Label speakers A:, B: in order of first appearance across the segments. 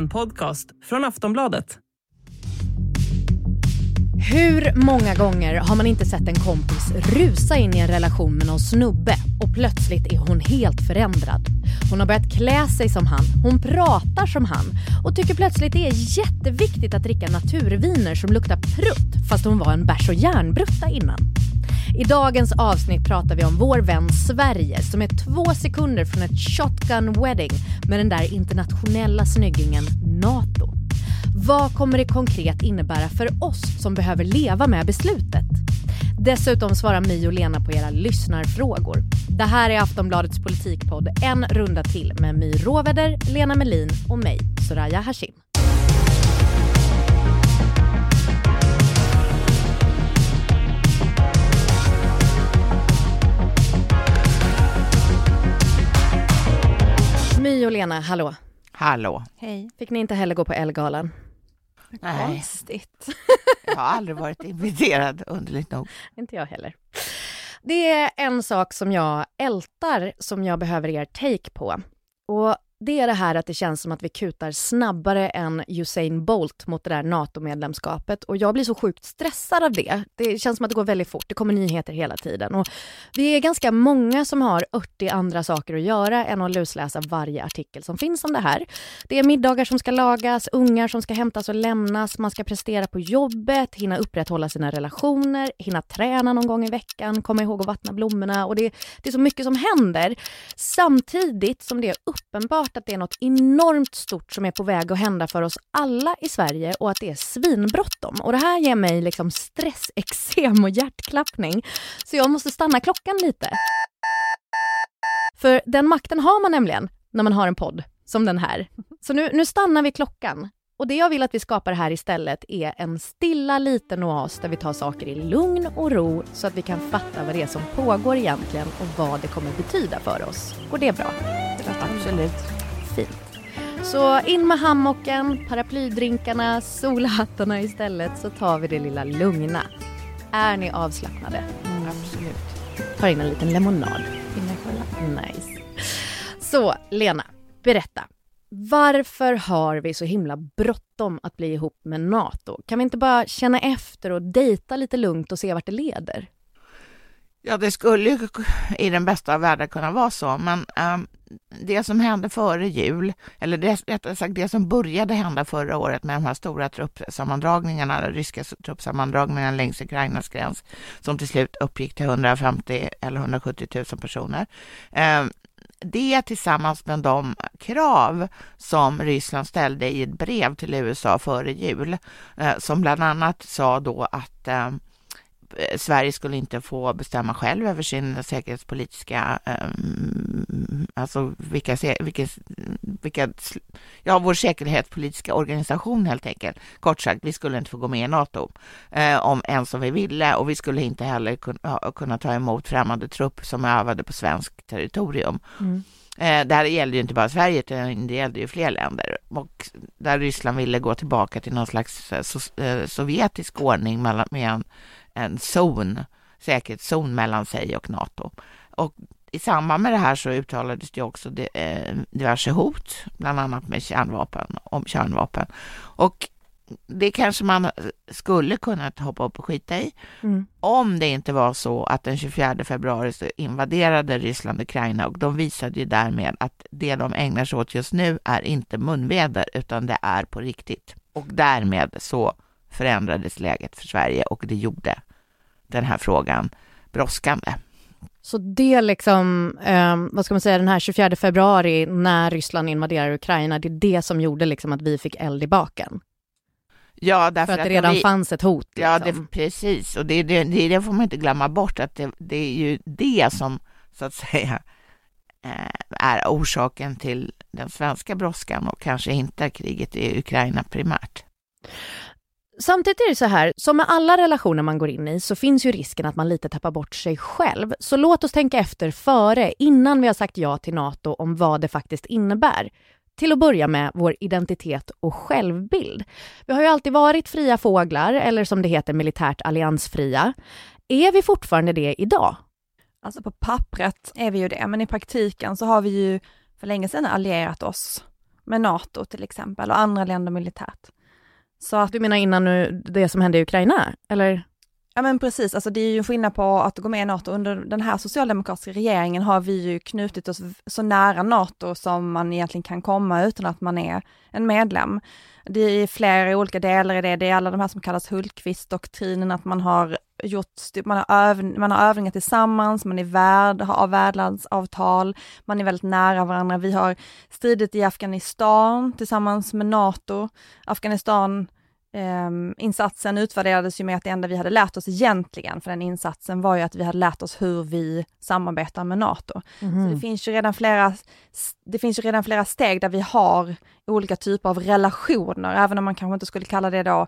A: en podcast från Aftonbladet.
B: Hur många gånger har man inte sett en kompis rusa in i en relation med någon snubbe och plötsligt är hon helt förändrad? Hon har börjat klä sig som han, hon pratar som han och tycker plötsligt det är jätteviktigt att dricka naturviner som luktar prutt fast hon var en bärs och järnbrutta innan. I dagens avsnitt pratar vi om vår vän Sverige som är två sekunder från ett shotgun wedding med den där internationella snyggingen NATO. Vad kommer det konkret innebära för oss som behöver leva med beslutet? Dessutom svarar My och Lena på era lyssnarfrågor. Det här är Aftonbladets politikpodd En runda till med My Råväder, Lena Melin och mig, Soraya Hashim. Lena, hallå.
C: Hallå.
D: Hej.
B: Fick ni inte heller gå på Elgalan?
C: Nej,
D: Konstigt.
C: jag har aldrig varit inviterad, underligt nog.
B: Inte jag heller. Det är en sak som jag ältar som jag behöver er take på. Och det är det här att det känns som att vi kutar snabbare än Usain Bolt mot det där NATO-medlemskapet. Och jag blir så sjukt stressad av det. Det känns som att det går väldigt fort. Det kommer nyheter hela tiden. Och vi är ganska många som har 80 andra saker att göra än att lusläsa varje artikel som finns om det här. Det är middagar som ska lagas, ungar som ska hämtas och lämnas, man ska prestera på jobbet, hinna upprätthålla sina relationer, hinna träna någon gång i veckan, komma ihåg att vattna blommorna. Och det, det är så mycket som händer. Samtidigt som det är uppenbart att det är något enormt stort som är på väg att hända för oss alla i Sverige och att det är svinbråttom. Och det här ger mig liksom stress, eksem och hjärtklappning. Så jag måste stanna klockan lite. För den makten har man nämligen när man har en podd som den här. Så nu, nu stannar vi klockan. Och det jag vill att vi skapar här istället är en stilla liten oas där vi tar saker i lugn och ro så att vi kan fatta vad det är som pågår egentligen och vad det kommer betyda för oss. Går det bra?
C: Absolut.
B: Fint. Så in med hammocken, paraplydrinkarna, solhattarna istället så tar vi det lilla lugna. Är ni avslappnade?
C: Absolut.
B: Tar in en liten lemonad. Nice. Så Lena, berätta. Varför har vi så himla bråttom att bli ihop med NATO? Kan vi inte bara känna efter och dejta lite lugnt och se vart det leder?
C: Ja, det skulle ju i den bästa av världar kunna vara så, men um, det som hände före jul, eller det, rättare sagt det som började hända förra året med de här stora truppsammandragningarna, ryska truppsammandragningarna längs Ukrainas gräns, som till slut uppgick till 150 eller 170 000 personer. Um, det tillsammans med de krav som Ryssland ställde i ett brev till USA före jul, eh, som bland annat sa då att ehm, Sverige skulle inte få bestämma själv över sin säkerhetspolitiska, um, alltså vilka, vilka, vilka, ja vår säkerhetspolitiska organisation helt enkelt. Kort sagt, vi skulle inte få gå med i NATO eh, om ens om vi ville och vi skulle inte heller kunna, kunna ta emot främmande trupp som övade på svensk territorium. Mm. Eh, det här gällde ju inte bara Sverige, utan det gällde ju fler länder. Och där Ryssland ville gå tillbaka till någon slags eh, sovjetisk ordning med en en zon, säkerhetszon mellan sig och NATO. Och i samband med det här så uttalades det också eh, diverse hot, bland annat med kärnvapen, om kärnvapen. Och det kanske man skulle kunna hoppa upp och skita i mm. om det inte var så att den 24 februari så invaderade Ryssland Ukraina och de visade ju därmed att det de ägnar sig åt just nu är inte munväder utan det är på riktigt. Och därmed så förändrades läget för Sverige och det gjorde den här frågan brådskande.
B: Så det liksom, eh, vad ska man säga, den här 24 februari när Ryssland invaderar Ukraina, det är det som gjorde liksom att vi fick eld i baken?
C: Ja, därför
B: För att det redan
C: vi,
B: fanns ett hot? Liksom.
C: Ja, det, precis. Och det, det, det, det, får man inte glömma bort, att det, det är ju det som så att säga eh, är orsaken till den svenska brådskan och kanske inte kriget i Ukraina primärt.
B: Samtidigt är det så här, som med alla relationer man går in i så finns ju risken att man lite tappar bort sig själv. Så låt oss tänka efter före, innan vi har sagt ja till NATO om vad det faktiskt innebär. Till att börja med vår identitet och självbild. Vi har ju alltid varit fria fåglar, eller som det heter militärt alliansfria. Är vi fortfarande det idag?
D: Alltså på pappret är vi ju det, men i praktiken så har vi ju för länge sedan allierat oss med NATO till exempel och andra länder militärt.
B: Så att, du menar innan nu, det som hände i Ukraina, eller?
D: Ja men precis, alltså det är ju skillnad på att gå med i NATO. Under den här socialdemokratiska regeringen har vi ju knutit oss så nära NATO som man egentligen kan komma utan att man är en medlem. Det är flera olika delar i det, det är alla de här som kallas Hultqvist-doktrinen, att man har gjort, man har, öv, man har övningar tillsammans, man är värd, har värdlandsavtal, man är väldigt nära varandra. Vi har stridit i Afghanistan tillsammans med NATO. Afghanistan Um, insatsen utvärderades ju med att det enda vi hade lärt oss egentligen för den insatsen var ju att vi hade lärt oss hur vi samarbetar med NATO. Mm. Så mhm. det finns ju redan flera, det finns ju redan flera steg där vi har olika typer av relationer, även om man kanske inte skulle kalla det då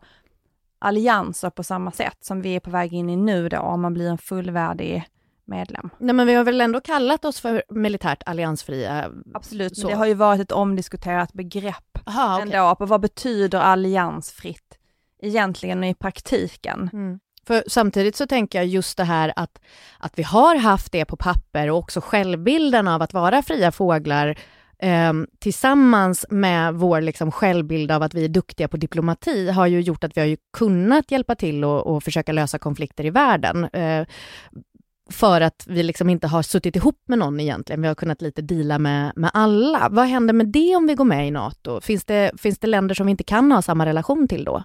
D: allianser på samma sätt som vi är på väg in i nu då, om man blir en fullvärdig medlem.
B: Nej men vi har väl ändå kallat oss för militärt alliansfria?
D: Absolut, så. det har ju varit ett omdiskuterat begrepp Aha, okay. ändå, på vad betyder alliansfritt egentligen i praktiken? Mm.
B: För samtidigt så tänker jag just det här att, att vi har haft det på papper och också självbilden av att vara fria fåglar eh, tillsammans med vår liksom självbild av att vi är duktiga på diplomati har ju gjort att vi har ju kunnat hjälpa till och, och försöka lösa konflikter i världen. Eh, för att vi liksom inte har suttit ihop med någon egentligen. Vi har kunnat lite dela med, med alla. Vad händer med det om vi går med i NATO? Finns det, finns det länder som vi inte kan ha samma relation till då?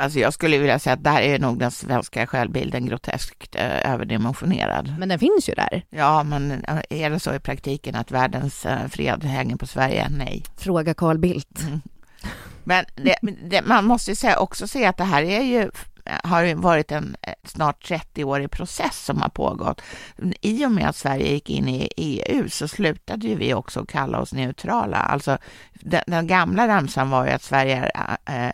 C: Alltså jag skulle vilja säga att där är nog den svenska självbilden groteskt eh, överdimensionerad.
B: Men den finns ju där.
C: Ja, men eh, är det så i praktiken att världens eh, fred hänger på Sverige? Nej.
B: Fråga Carl Bildt. Mm.
C: Men det, det, man måste säga, också säga att det här är ju har varit en snart 30-årig process som har pågått. I och med att Sverige gick in i EU så slutade ju vi också kalla oss neutrala. Alltså den, den gamla ramsan var ju att Sverige är äh,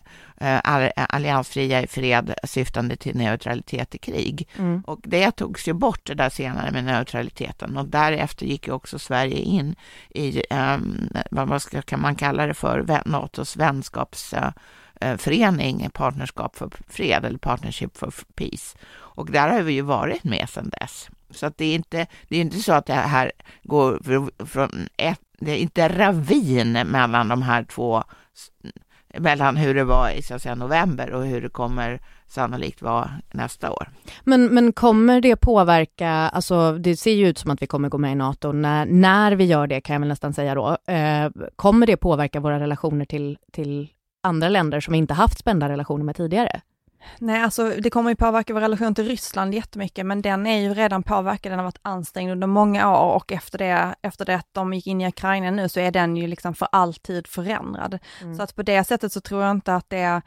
C: alliansfria i fred syftande till neutralitet i krig. Mm. Och det togs ju bort det där senare med neutraliteten och därefter gick ju också Sverige in i, um, vad ska, kan man kalla det för, NATOs vänskaps Eh, förening, Partnerskap för fred eller Partnership for Peace. Och där har vi ju varit med sedan dess. Så att det är inte, det är inte så att det här går från ett, det är inte ravin mellan de här två, mellan hur det var i så att säga, november och hur det kommer sannolikt vara nästa år.
B: Men, men kommer det påverka, alltså det ser ju ut som att vi kommer gå med i NATO, när, när vi gör det kan jag väl nästan säga då, eh, kommer det påverka våra relationer till, till andra länder som vi inte haft spända relationer med tidigare?
D: Nej, alltså det kommer ju påverka vår relation till Ryssland jättemycket, men den är ju redan påverkad, den har varit ansträngd under många år och efter det, efter det att de gick in i Ukraina nu så är den ju liksom för alltid förändrad. Mm. Så att på det sättet så tror jag inte att det är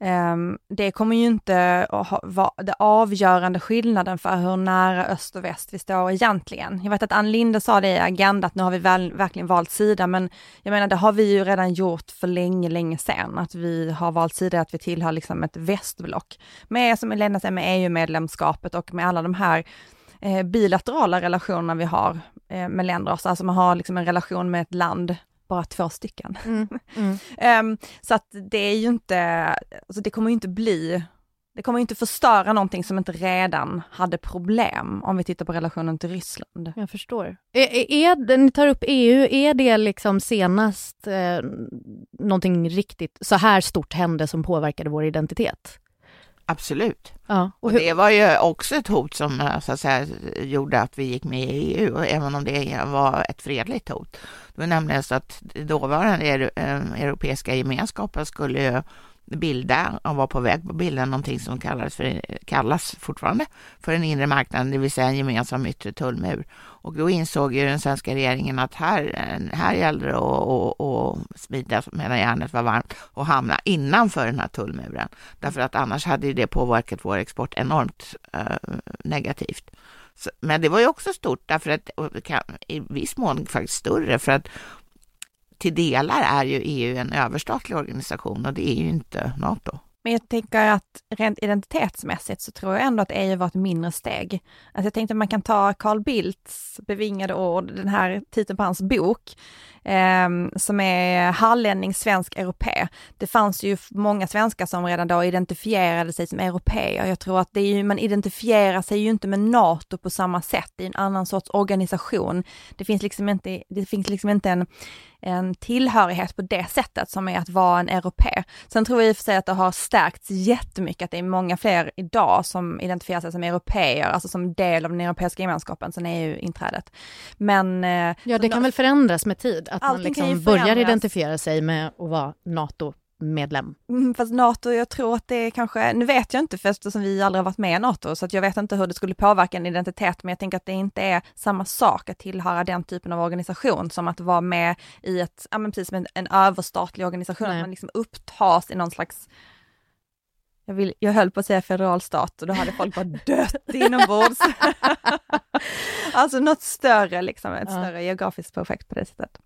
D: Ehm, det kommer ju inte att vara den avgörande skillnaden för hur nära öst och väst vi står egentligen. Jag vet att Ann Linde sa det i Agenda, att nu har vi väl, verkligen valt sida, men jag menar det har vi ju redan gjort för länge, länge sedan, att vi har valt sida, att vi tillhör liksom ett västblock. Med, som Elena säger, med EU-medlemskapet och med alla de här eh, bilaterala relationerna vi har eh, med länder, alltså man har liksom en relation med ett land bara två stycken. Mm. Mm. um, så att det är ju inte, alltså det kommer ju inte bli, det kommer ju inte förstöra någonting som inte redan hade problem om vi tittar på relationen till Ryssland.
B: Jag förstår. Är, är, ni tar upp EU, är det liksom senast eh, någonting riktigt så här stort hände som påverkade vår identitet?
C: Absolut. Ja, och, och det var ju också ett hot som eh, så att säga, gjorde att vi gick med i EU, även om det var ett fredligt hot. Det var nämligen så att dåvarande eh, Europeiska gemenskapen skulle ju bilda och var på väg på bilda någonting som kallades för, kallas fortfarande för den inre marknaden, det vill säga en gemensam yttre tullmur. Och då insåg ju den svenska regeringen att här, här gäller det att, smida medan järnet var varmt och hamna innanför den här tullmuren. Därför att annars hade det påverkat vår export enormt eh, negativt. Så, men det var ju också stort därför att, i viss mån faktiskt större, för att till delar är ju EU en överstatlig organisation och det är ju inte NATO.
D: Men jag tänker att rent identitetsmässigt så tror jag ändå att EU var ett mindre steg. Alltså jag tänkte att man kan ta Carl Bildts bevingade ord, den här titeln på hans bok, eh, som är hallänning, svensk, europé. Det fanns ju många svenskar som redan då identifierade sig som europeer. Jag tror att det är ju, man identifierar sig ju inte med NATO på samma sätt, är en annan sorts organisation. Det finns liksom inte, det finns liksom inte en en tillhörighet på det sättet som är att vara en europe. Sen tror jag i och för sig att det har stärkts jättemycket, att det är många fler idag som identifierar sig som europeer, alltså som del av den europeiska gemenskapen sen EU-inträdet. Men...
B: Eh, ja, det kan väl förändras med tid, att man liksom börjar identifiera sig med att vara NATO medlem.
D: Mm, fast NATO, jag tror att det är kanske, nu vet jag inte för eftersom vi aldrig har varit med i NATO, så att jag vet inte hur det skulle påverka en identitet, men jag tänker att det inte är samma sak att tillhöra den typen av organisation som att vara med i ett, ja men precis en, en överstatlig organisation, Nej. att man liksom upptas i någon slags jag, vill, jag höll på att säga federal stat och då hade folk bara dött inombords. alltså något större, liksom, ett ja. större geografiskt projekt på det sättet.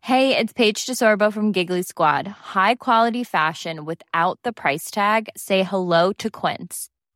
E: Hey, it's Paige DeSorbo from Giggly Squad. High quality fashion without the price tag. Say hello to Quince.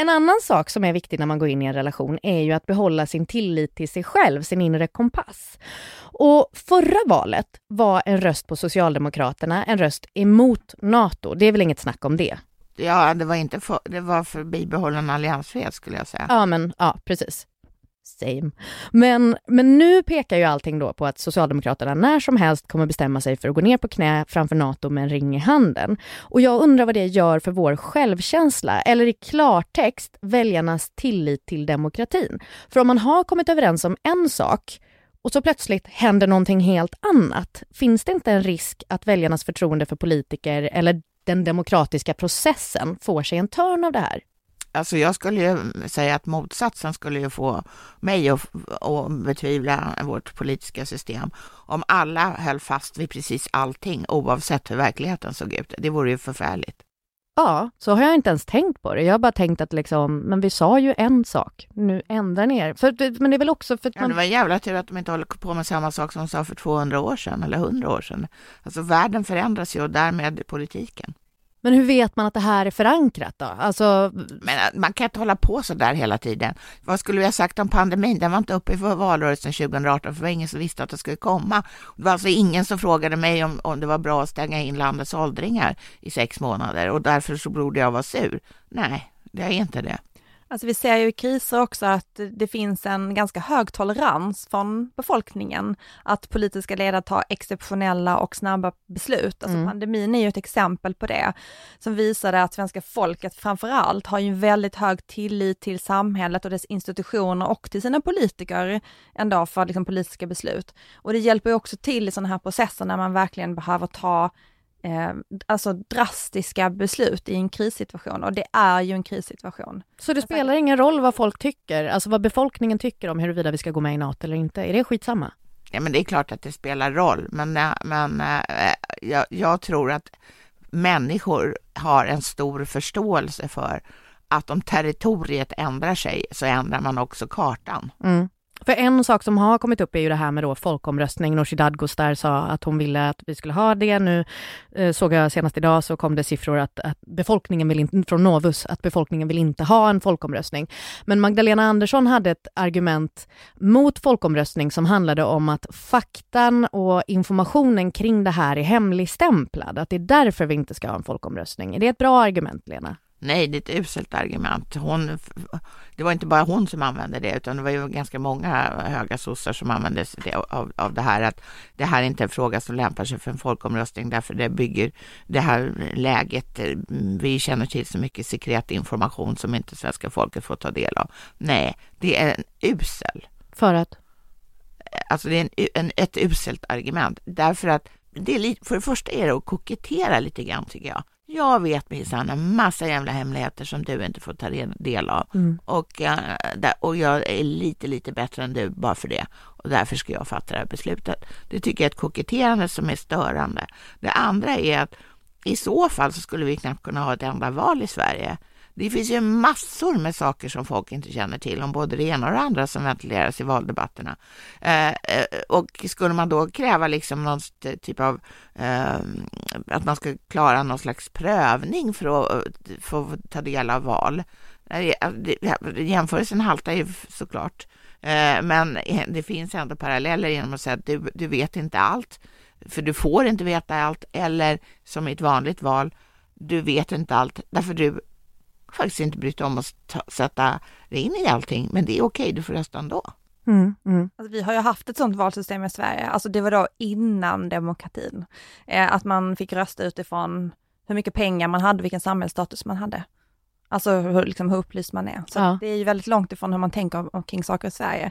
B: En annan sak som är viktig när man går in i en relation är ju att behålla sin tillit till sig själv, sin inre kompass. Och förra valet var en röst på Socialdemokraterna en röst emot NATO. Det är väl inget snack om det?
C: Ja, det var inte för, det var för bibehållen alliansfrihet skulle jag säga.
B: Ja, men ja, precis. Same. Men, men nu pekar ju allting då på att Socialdemokraterna när som helst kommer bestämma sig för att gå ner på knä framför NATO med en ring i handen. Och jag undrar vad det gör för vår självkänsla, eller i klartext väljarnas tillit till demokratin. För om man har kommit överens om en sak och så plötsligt händer någonting helt annat, finns det inte en risk att väljarnas förtroende för politiker eller den demokratiska processen får sig en törn av det här?
C: Alltså jag skulle ju säga att motsatsen skulle ju få mig att, att betvivla vårt politiska system. Om alla höll fast vid precis allting oavsett hur verkligheten såg ut. Det vore ju förfärligt.
B: Ja, så har jag inte ens tänkt på det. Jag har bara tänkt att liksom, men vi sa ju en sak, nu ändrar ni er. För, men det är väl också för att
C: man... Ja, det var jävla tur att de inte håller på med samma sak som de sa för 200 år sedan eller 100 år sedan. Alltså världen förändras ju och därmed politiken.
B: Men hur vet man att det här är förankrat då? Alltså...
C: Men äh, man kan inte hålla på så där hela tiden. Vad skulle vi ha sagt om pandemin? Den var inte uppe i valrörelsen 2018, för det var ingen som visste att det skulle komma. Det var alltså ingen som frågade mig om, om det var bra att stänga in landets åldringar i sex månader och därför så borde jag vara sur. Nej, det är inte det.
D: Alltså vi ser ju i kriser också att det finns en ganska hög tolerans från befolkningen att politiska ledare tar exceptionella och snabba beslut. Alltså mm. pandemin är ju ett exempel på det, som visade att svenska folket framförallt har ju en väldigt hög tillit till samhället och dess institutioner och till sina politiker ändå för liksom politiska beslut. Och det hjälper ju också till i sådana här processer när man verkligen behöver ta eh, alltså drastiska beslut i en krissituation och det är ju en krissituation.
B: Så det spelar ingen roll vad folk tycker, alltså vad befolkningen tycker om huruvida vi ska gå med i NATO eller inte? Är det skitsamma?
C: Ja, men det är klart att det spelar roll, men, eh, men äh, jag, jag tror att människor har en stor förståelse för att om territoriet ändrar sig så ändrar man också kartan.
B: Mm. För en sak som har kommit upp är ju det här med då folkomröstning. Nooshi Dadgostar sa att hon ville att vi skulle ha det. Nu eh, såg jag senast idag så kom det siffror att, att befolkningen vill in, från Novus, att befolkningen vill inte ha en folkomröstning. Men Magdalena Andersson hade ett argument mot folkomröstning som handlade om att faktan och informationen kring det här är hemligstämplad. Att det är därför vi inte ska ha en folkomröstning. Är det ett bra argument, Lena?
C: Nej, det är ett uselt argument. Hon, det var inte bara hon som använde det, utan det var ju ganska många höga sossar som använde sig av, av det här, att det här är inte en fråga som lämpar sig för en folkomröstning, därför det bygger det här läget, vi känner till så mycket sekret information som inte svenska folket får ta del av. Nej, det är en usel.
B: För att?
C: Alltså det är en, en, ett uselt argument, därför att det är för det första är det att kokettera lite grann tycker jag. Jag vet minsann en massa jävla hemligheter som du inte får ta del av. Mm. Och, uh, och jag är lite, lite bättre än du bara för det. Och därför ska jag fatta det här beslutet. Det tycker jag är ett koketterande som är störande. Det andra är att i så fall så skulle vi knappt kunna ha ett enda val i Sverige. Det finns ju massor med saker som folk inte känner till om både det ena och det andra som ventileras i valdebatterna. Eh, eh och skulle man då kräva liksom någon typ av eh, att man ska klara någon slags prövning för att eh, få ta del av val. Jämförelsen haltar ju såklart, eh, men det finns ändå paralleller genom att säga att du, du vet inte allt, för du får inte veta allt, eller som i ett vanligt val, du vet inte allt därför du faktiskt inte brytt om att ta, sätta dig in i allting, men det är okej, du får rösta ändå.
D: Mm, mm. Alltså, vi har ju haft ett sådant valsystem i Sverige, alltså det var då innan demokratin. Eh, att man fick rösta utifrån hur mycket pengar man hade, vilken samhällsstatus man hade. Alltså hur, liksom, hur upplyst man är. Så ja. det är ju väldigt långt ifrån hur man tänker omkring saker i Sverige.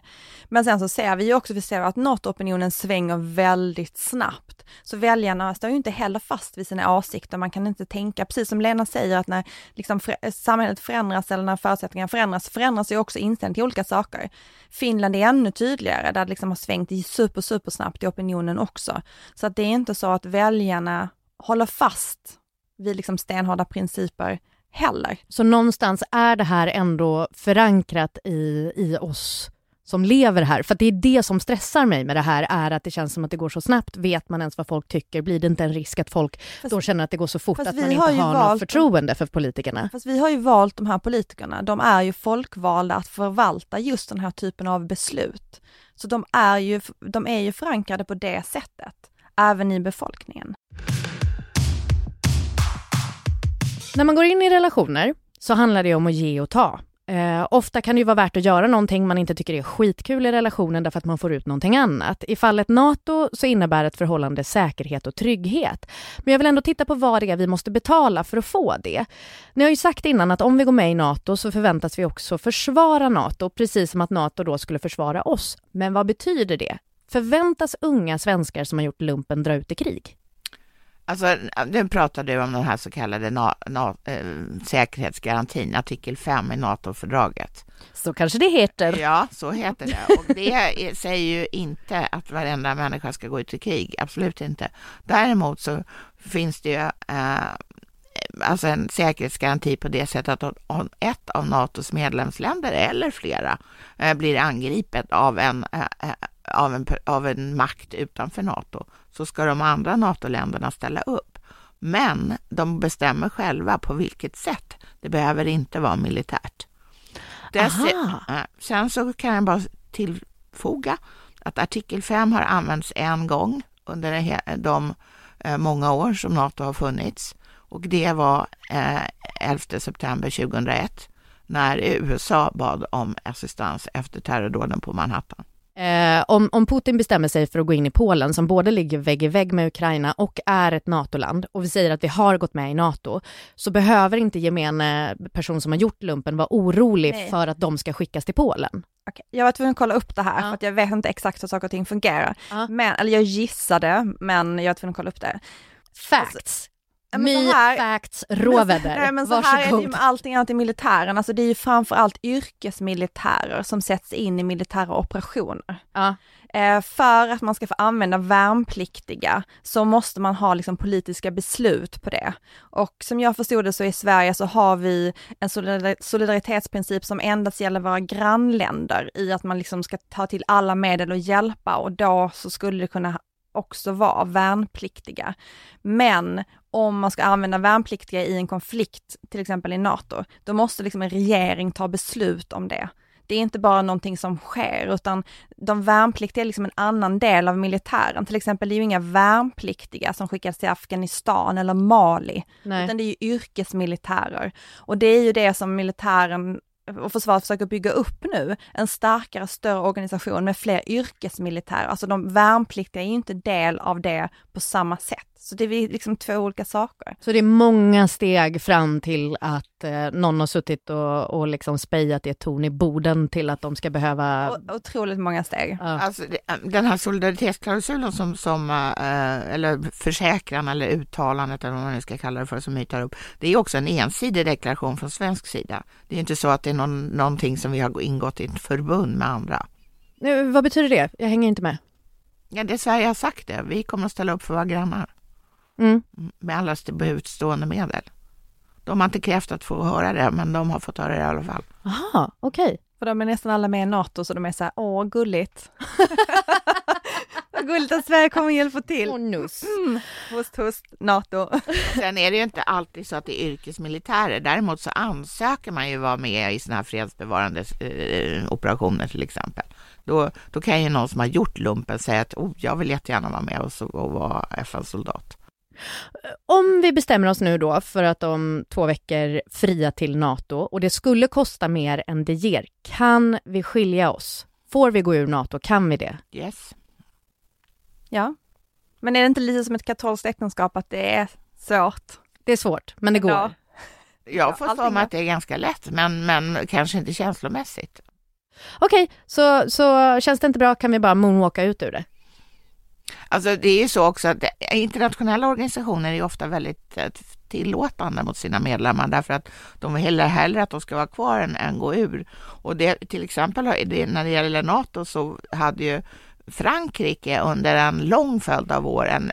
D: Men sen så ser vi ju också, vi ser att NATO-opinionen svänger väldigt snabbt. Så väljarna står ju inte heller fast vid sina åsikter. Man kan inte tänka, precis som Lena säger, att när liksom, samhället förändras eller när förutsättningarna förändras, förändras ju också inställningen till olika saker. Finland är ännu tydligare, där det liksom har svängt super, super snabbt i opinionen också. Så att det är inte så att väljarna håller fast vid liksom stenhårda principer heller.
B: Så någonstans är det här ändå förankrat i, i oss som lever här. För det är det som stressar mig med det här, är att det känns som att det går så snabbt. Vet man ens vad folk tycker? Blir det inte en risk att folk fast, då känner att det går så fort att man inte har, har något förtroende för politikerna?
D: Fast vi har ju valt de här politikerna. De är ju folkvalda att förvalta just den här typen av beslut. Så de är ju, de är ju förankrade på det sättet, även i befolkningen.
B: När man går in i relationer så handlar det om att ge och ta. Eh, ofta kan det ju vara värt att göra någonting man inte tycker är skitkul i relationen därför att man får ut någonting annat. I fallet NATO så innebär ett förhållande säkerhet och trygghet. Men jag vill ändå titta på vad det är vi måste betala för att få det. Ni har ju sagt innan att om vi går med i NATO så förväntas vi också försvara NATO, precis som att NATO då skulle försvara oss. Men vad betyder det? Förväntas unga svenskar som har gjort lumpen dra ut i krig?
C: Alltså, nu pratar du om den här så kallade na, na, äh, säkerhetsgarantin, artikel 5 i NATO-fördraget.
B: Så kanske det heter.
C: Ja, så heter det. Och det säger ju inte att varenda människa ska gå ut i krig, absolut inte. Däremot så finns det ju äh, alltså en säkerhetsgaranti på det sättet att om ett av NATOs medlemsländer eller flera äh, blir angripet av en, av, en, av en makt utanför NATO så ska de andra NATO-länderna ställa upp. Men de bestämmer själva på vilket sätt. Det behöver inte vara militärt. sen så kan jag bara tillfoga att artikel 5 har använts en gång under de eh, många år som NATO har funnits och det var 11 eh, september 2001 när USA bad om assistans efter terrordåden på Manhattan.
B: Eh, om, om Putin bestämmer sig för att gå in i Polen, som både ligger vägg i vägg med Ukraina och är ett NATO-land, och vi säger att vi har gått med i NATO, så behöver inte gemene person som har gjort lumpen vara orolig Nej. för att de ska skickas till Polen.
D: Okay. Jag var tvungen att kolla upp det här, ja. för att jag vet inte exakt hur saker och ting fungerar. Ja. Men, eller jag gissade, men jag var tvungen att kolla upp det.
B: Facts. Alltså, My här, facts, råväder.
D: Nej, men så Varsågod. här är det ju med allting annat i militären, alltså det är ju framförallt yrkesmilitärer som sätts in i militära operationer. Ja. Eh, för att man ska få använda värnpliktiga så måste man ha liksom politiska beslut på det. Och som jag förstod det så i Sverige så har vi en solidaritetsprincip som endast gäller våra grannländer i att man liksom ska ta till alla medel och hjälpa och då så skulle det kunna också vara värnpliktiga. Men om man ska använda värnpliktiga i en konflikt, till exempel i NATO, då måste liksom en regering ta beslut om det. Det är inte bara någonting som sker, utan de värnpliktiga är liksom en annan del av militären. Till exempel, det är ju inga värnpliktiga som skickas till Afghanistan eller Mali, Nej. utan det är ju yrkesmilitärer. Och det är ju det som militären och försvaret försöker bygga upp nu, en starkare, större organisation med fler yrkesmilitärer. Alltså de värnpliktiga är ju inte del av det på samma sätt. Så det är liksom två olika saker.
B: Så det är många steg fram till att eh, någon har suttit och, och liksom spejat i ett torn i Boden till att de ska behöva...
D: O otroligt många steg.
C: Ja. Alltså, den här solidaritetsklausulen som, som eh, eller försäkran eller uttalandet eller vad man nu ska kalla det för som mytar upp, det är också en ensidig deklaration från svensk sida. Det är inte så att det är någon, någonting som vi har ingått i ett förbund med andra.
B: Nu, vad betyder det? Jag hänger inte med.
C: Ja, det Sverige har sagt det. Vi kommer att ställa upp för våra grannar.
B: Mm.
C: med alla utstående medel. De har inte krävt att få höra det, men de har fått höra det i alla fall.
B: Aha, okej.
D: För de är nästan alla med i NATO så de är så här, åh gulligt. Vad gulligt att Sverige kommer hjälpa till.
B: Och nuss.
D: Mm. Host, host, NATO.
C: Sen är det ju inte alltid så att det är yrkesmilitärer. Däremot så ansöker man ju vara med i sådana här fredsbevarande eh, operationer till exempel. Då, då kan ju någon som har gjort lumpen säga att oh, jag vill jättegärna vara med och, så, och vara FN-soldat.
B: Om vi bestämmer oss nu då för att om två veckor fria till NATO och det skulle kosta mer än det ger, kan vi skilja oss? Får vi gå ur NATO? Kan vi det?
C: Yes.
D: Ja. Men är det inte lite som ett katolskt äktenskap att det är svårt?
B: Det är svårt, men det går.
D: Ja.
C: Jag får för mig att det är ganska lätt, men, men kanske inte känslomässigt.
B: Okej, så, så känns det inte bra kan vi bara moonwalka ut ur det.
C: Alltså det är ju så också att det- internationella organisationer är ofta väldigt eh, tillåtande mot sina medlemmar därför att de vill hellre, hellre att de ska vara kvar än, än gå ur. Och det, till exempel när det gäller NATO så hade ju Frankrike under en lång följd av år en,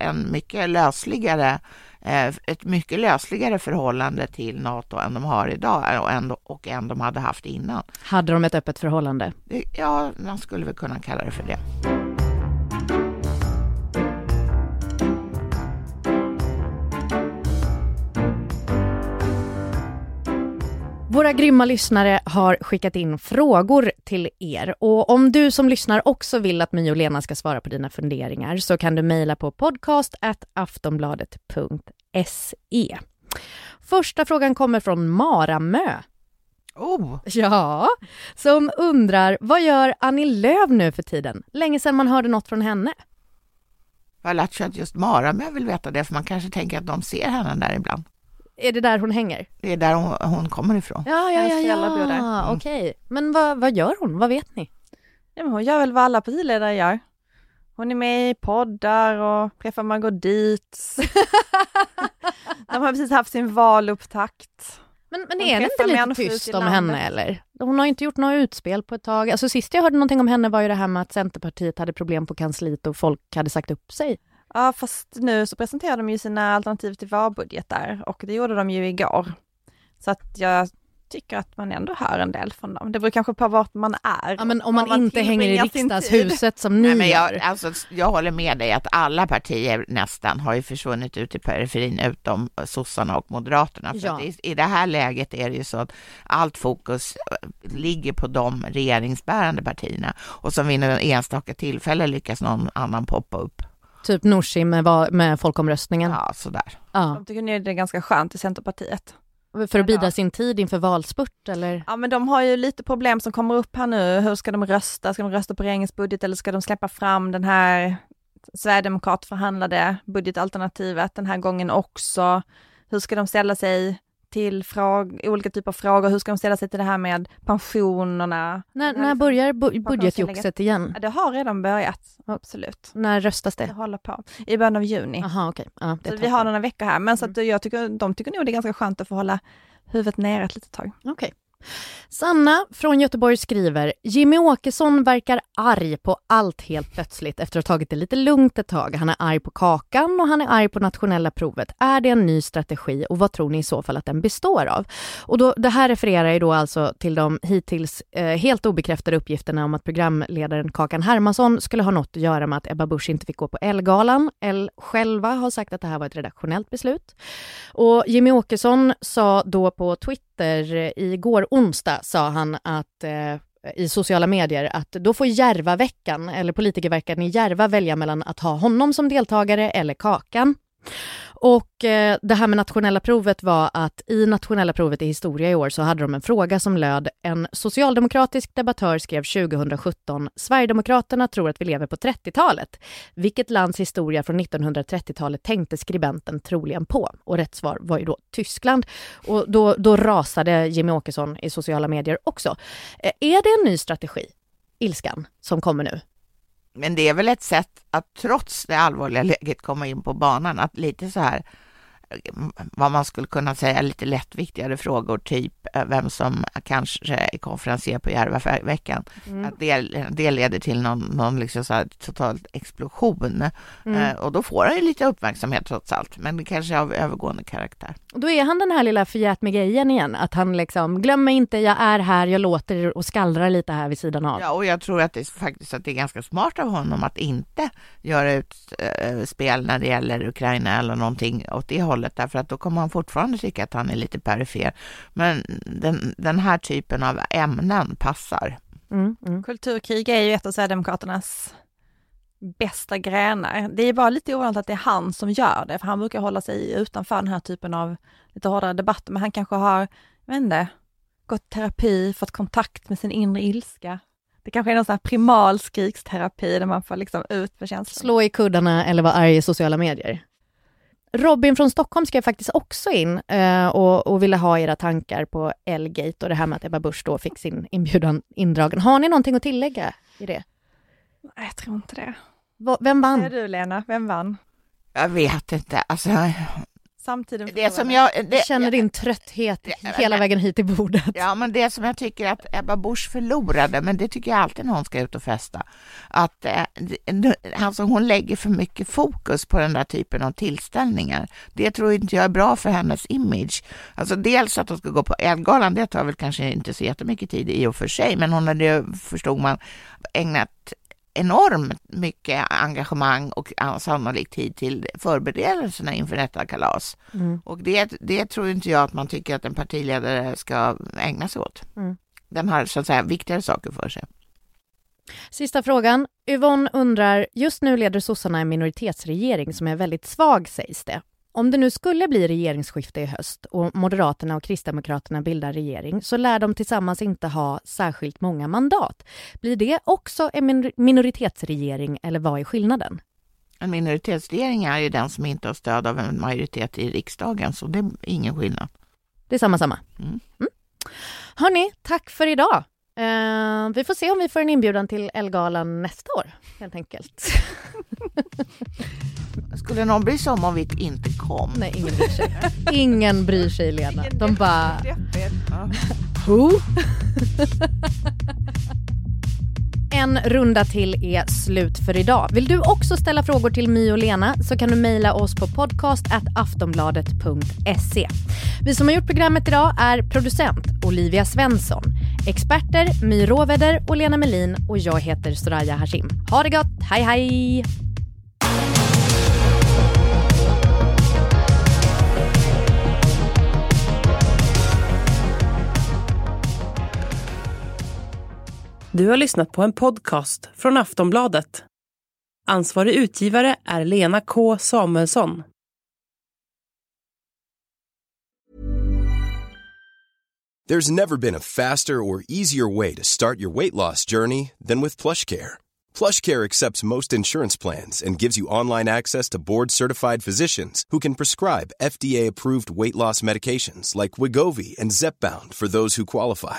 C: en mycket lösligare eh, ett mycket lösligare förhållande till NATO än de har idag och än, och än de hade haft innan.
B: Hade de ett öppet förhållande?
C: Ja, man skulle väl kunna kalla det för det.
B: Våra grymma lyssnare har skickat in frågor till er och om du som lyssnar också vill att My och Lena ska svara på dina funderingar så kan du mejla på podcast.aftonbladet.se. Första frågan kommer från Maramö.
C: Oh,
B: Ja, som undrar vad gör Annie Lööf nu för tiden? Länge sedan man hörde något från henne.
C: Jag har lärt sig att just Maramö vill veta det, för man kanske tänker att de ser henne där ibland.
B: Är det där hon hänger?
C: Det är där hon, hon kommer ifrån.
B: Ja, ja, ja,
D: där.
B: ja.
C: Mm.
B: okej. Men vad, vad gör hon? Vad vet ni?
D: Ja, men hon gör väl vad alla partiledare gör. Hon är med i poddar och träffar Margot Dietz. De har precis haft sin valupptakt.
B: Men, men är det inte lite tyst om henne eller? Hon har inte gjort några utspel på ett tag. Alltså sist jag hörde någonting om henne var ju det här med att Centerpartiet hade problem på kansliet och folk hade sagt upp sig.
D: Ja, fast nu så presenterar de ju sina alternativ till vårbudgetar och det gjorde de ju igår. Så att jag tycker att man ändå hör en del från dem. Det beror kanske på vart man är.
B: Ja, men om
D: var
B: man, inte hänger i riksdagshuset som ni
C: Nej, men
B: gör.
C: jag, alltså, jag håller med dig att alla partier nästan har ju försvunnit ut i periferin utom sossarna och moderaterna. För
B: Ja.
C: att i, I det här läget är det ju så att allt fokus eh, ligger på de regeringsbärande partierna och som vid en enstaka tillfälle lyckas någon annan poppa upp.
B: Typ Nooshi med, med folkomröstningen.
C: Ja, sådär.
B: Ja.
D: De tycker nu det är ganska skönt i Centerpartiet.
B: För att bida
D: Ja.
B: sin tid inför valspurt eller?
D: Ja men de har ju lite problem som kommer upp här nu. Hur ska de rösta? Ska de rösta på regeringens budget eller ska de släppa fram den här Sverigedemokrat förhandlade budgetalternativet den här gången också? Hur ska de ställa sig till fråg- olika typer av frågor? Hur ska de ställa sig till det här med pensionerna?
B: När, när
D: liksom-
B: börjar bu- budgetjoxet igen?
D: Ja, det har redan börjat, absolut.
B: När röstas
D: Det
B: det?
D: håller på. I början av juni.
B: Jaha, okej. Ja,
D: Så vi har några veckor här, men så att jag tycker, de tycker nog det är ganska skönt att få hålla huvudet nere ett litet tag.
B: Okej. Sanna från Göteborg skriver, Jimmy Åkesson verkar arg på allt helt plötsligt efter att ha tagit det lite lugnt ett tag. Han är arg på Kakan och han är arg på nationella provet. Är det en ny strategi och vad tror ni i så fall att den består av? Och då, det här refererar ju då alltså till de hittills eh, helt obekräftade uppgifterna om att programledaren Kakan Hermansson skulle ha något att göra med att Ebba Busch inte fick gå på Ellegalan. Elle själva har sagt att det här var ett redaktionellt beslut. Och Jimmy Åkesson sa då på Twitter Nyheter eh, igår onsdag sa han att eh, i sociala medier att då får Järvaveckan eller politikerveckan i Järva välja mellan att ha honom som deltagare eller Kakan. Och eh, det här med nationella provet var att i nationella provet i historia i år så hade de en fråga som löd en socialdemokratisk debattör skrev 2017 Sverigedemokraterna tror att vi lever på 30-talet. Vilket lands historia från 1930-talet tänkte skribenten troligen på? Och rätt svar var ju då Tyskland. Och då, då rasade Jimmy Åkesson i sociala medier också. Eh, är det en ny strategi, ilskan, som kommer nu?
C: Men det är väl ett sätt att trots det allvarliga läget komma in på banan, att lite så här vad man skulle kunna säga lite lättviktigare frågor, typ eh, vem som kanske är konferencier på Järvaveckan. Mm. Att det, det leder till någon, någon liksom så total explosion. Mm. Eh, och då får han ju lite uppmärksamhet trots allt, men det kanske är av övergående karaktär.
B: Då är han den här lilla förgät med grejen igen, att han liksom, glöm mig inte, jag är här, jag låter och skallrar lite här vid sidan av.
C: Ja, och jag tror att det faktiskt att det är ganska smart av honom att inte göra ut äh, spel när det gäller Ukraina eller någonting åt det hållet, därför att då kommer han fortfarande tycka att han är lite perifer. Men den, den här typen av ämnen passar.
D: Mm, mm. Kulturkrig är ju ett av Sverigedemokraternas bästa grenar. Det är bara lite ovanligt att det är han som gör det, för han brukar hålla sig utanför den här typen av lite hårdare debatter, men han kanske har, jag vet inte, gått terapi, fått kontakt med sin inre ilska. Det kanske är någon sån här primal skriksterapi där man får liksom ut med känslor.
B: Slå i kuddarna eller vara arg i sociala medier. Robin från Stockholm skrev faktiskt också in eh, och, och, ville ha era tankar på Elgate och det här med att Ebba Busch då fick sin inbjudan indragen. Har ni någonting att tillägga i det?
D: Nej, jag tror inte det.
B: V vem vann?
D: Säger du Lena, vem vann?
C: Jag vet inte, alltså
D: Samtiden
C: det som jag,
B: det, jag känner din trötthet det, hela vägen hit till bordet.
C: Ja, men det som jag tycker att Ebba Busch förlorade, men det tycker jag alltid när hon ska ut och festa, att eh, alltså hon lägger för mycket fokus på den där typen av tillställningar. Det tror inte jag är bra för hennes image. Alltså dels att hon ska gå på Elgalan, det tar väl kanske inte så jättemycket tid i och för sig, men hon hade, förstod man, ägnat enormt mycket engagemang och sannolikt tid till förberedelserna inför detta kalas. Mm. Och det, det tror inte jag att man tycker att en partiledare ska ägna sig åt. Mm. Den har så att säga viktigare saker för sig.
B: Sista frågan. Yvonne undrar, just nu leder sossarna en minoritetsregering som är väldigt svag sägs det. Om det nu skulle bli regeringsskifte i höst och Moderaterna och Kristdemokraterna bildar regering så lär de tillsammans inte ha särskilt många mandat. Blir det också en minoritetsregering eller vad är skillnaden?
C: En minoritetsregering är ju den som inte har stöd av en majoritet i riksdagen, så det är ingen skillnad.
B: Det är samma samma. Mm. Mm. Hörni, tack för idag. Uh, vi får se om vi får en inbjudan till Elgalan nästa år, helt enkelt.
C: Skulle någon bry sig om om vi inte kom?
B: Nej, ingen bryr sig. Ingen bryr sig, Lena. De bara... Who? En runda till är slut för idag. Vill du också ställa frågor till My och Lena så kan du mejla oss på podcast.aftonbladet.se. Vi som har gjort programmet idag är producent Olivia Svensson, experter My Råveder och Lena Melin och jag heter Soraya Hashim. Ha det gott, hej hej!
A: Du har lyssnat på en podcast från Aftonbladet. Ansvarig utgivare är Lena K Samuelsson.
F: There's never been a faster or easier way to start your weight loss journey than with PlushCare. PlushCare accepts most insurance plans and gives you online access to board-certified physicians who can prescribe FDA-approved weight loss medications like Wigovi and Zepbound for those who qualify.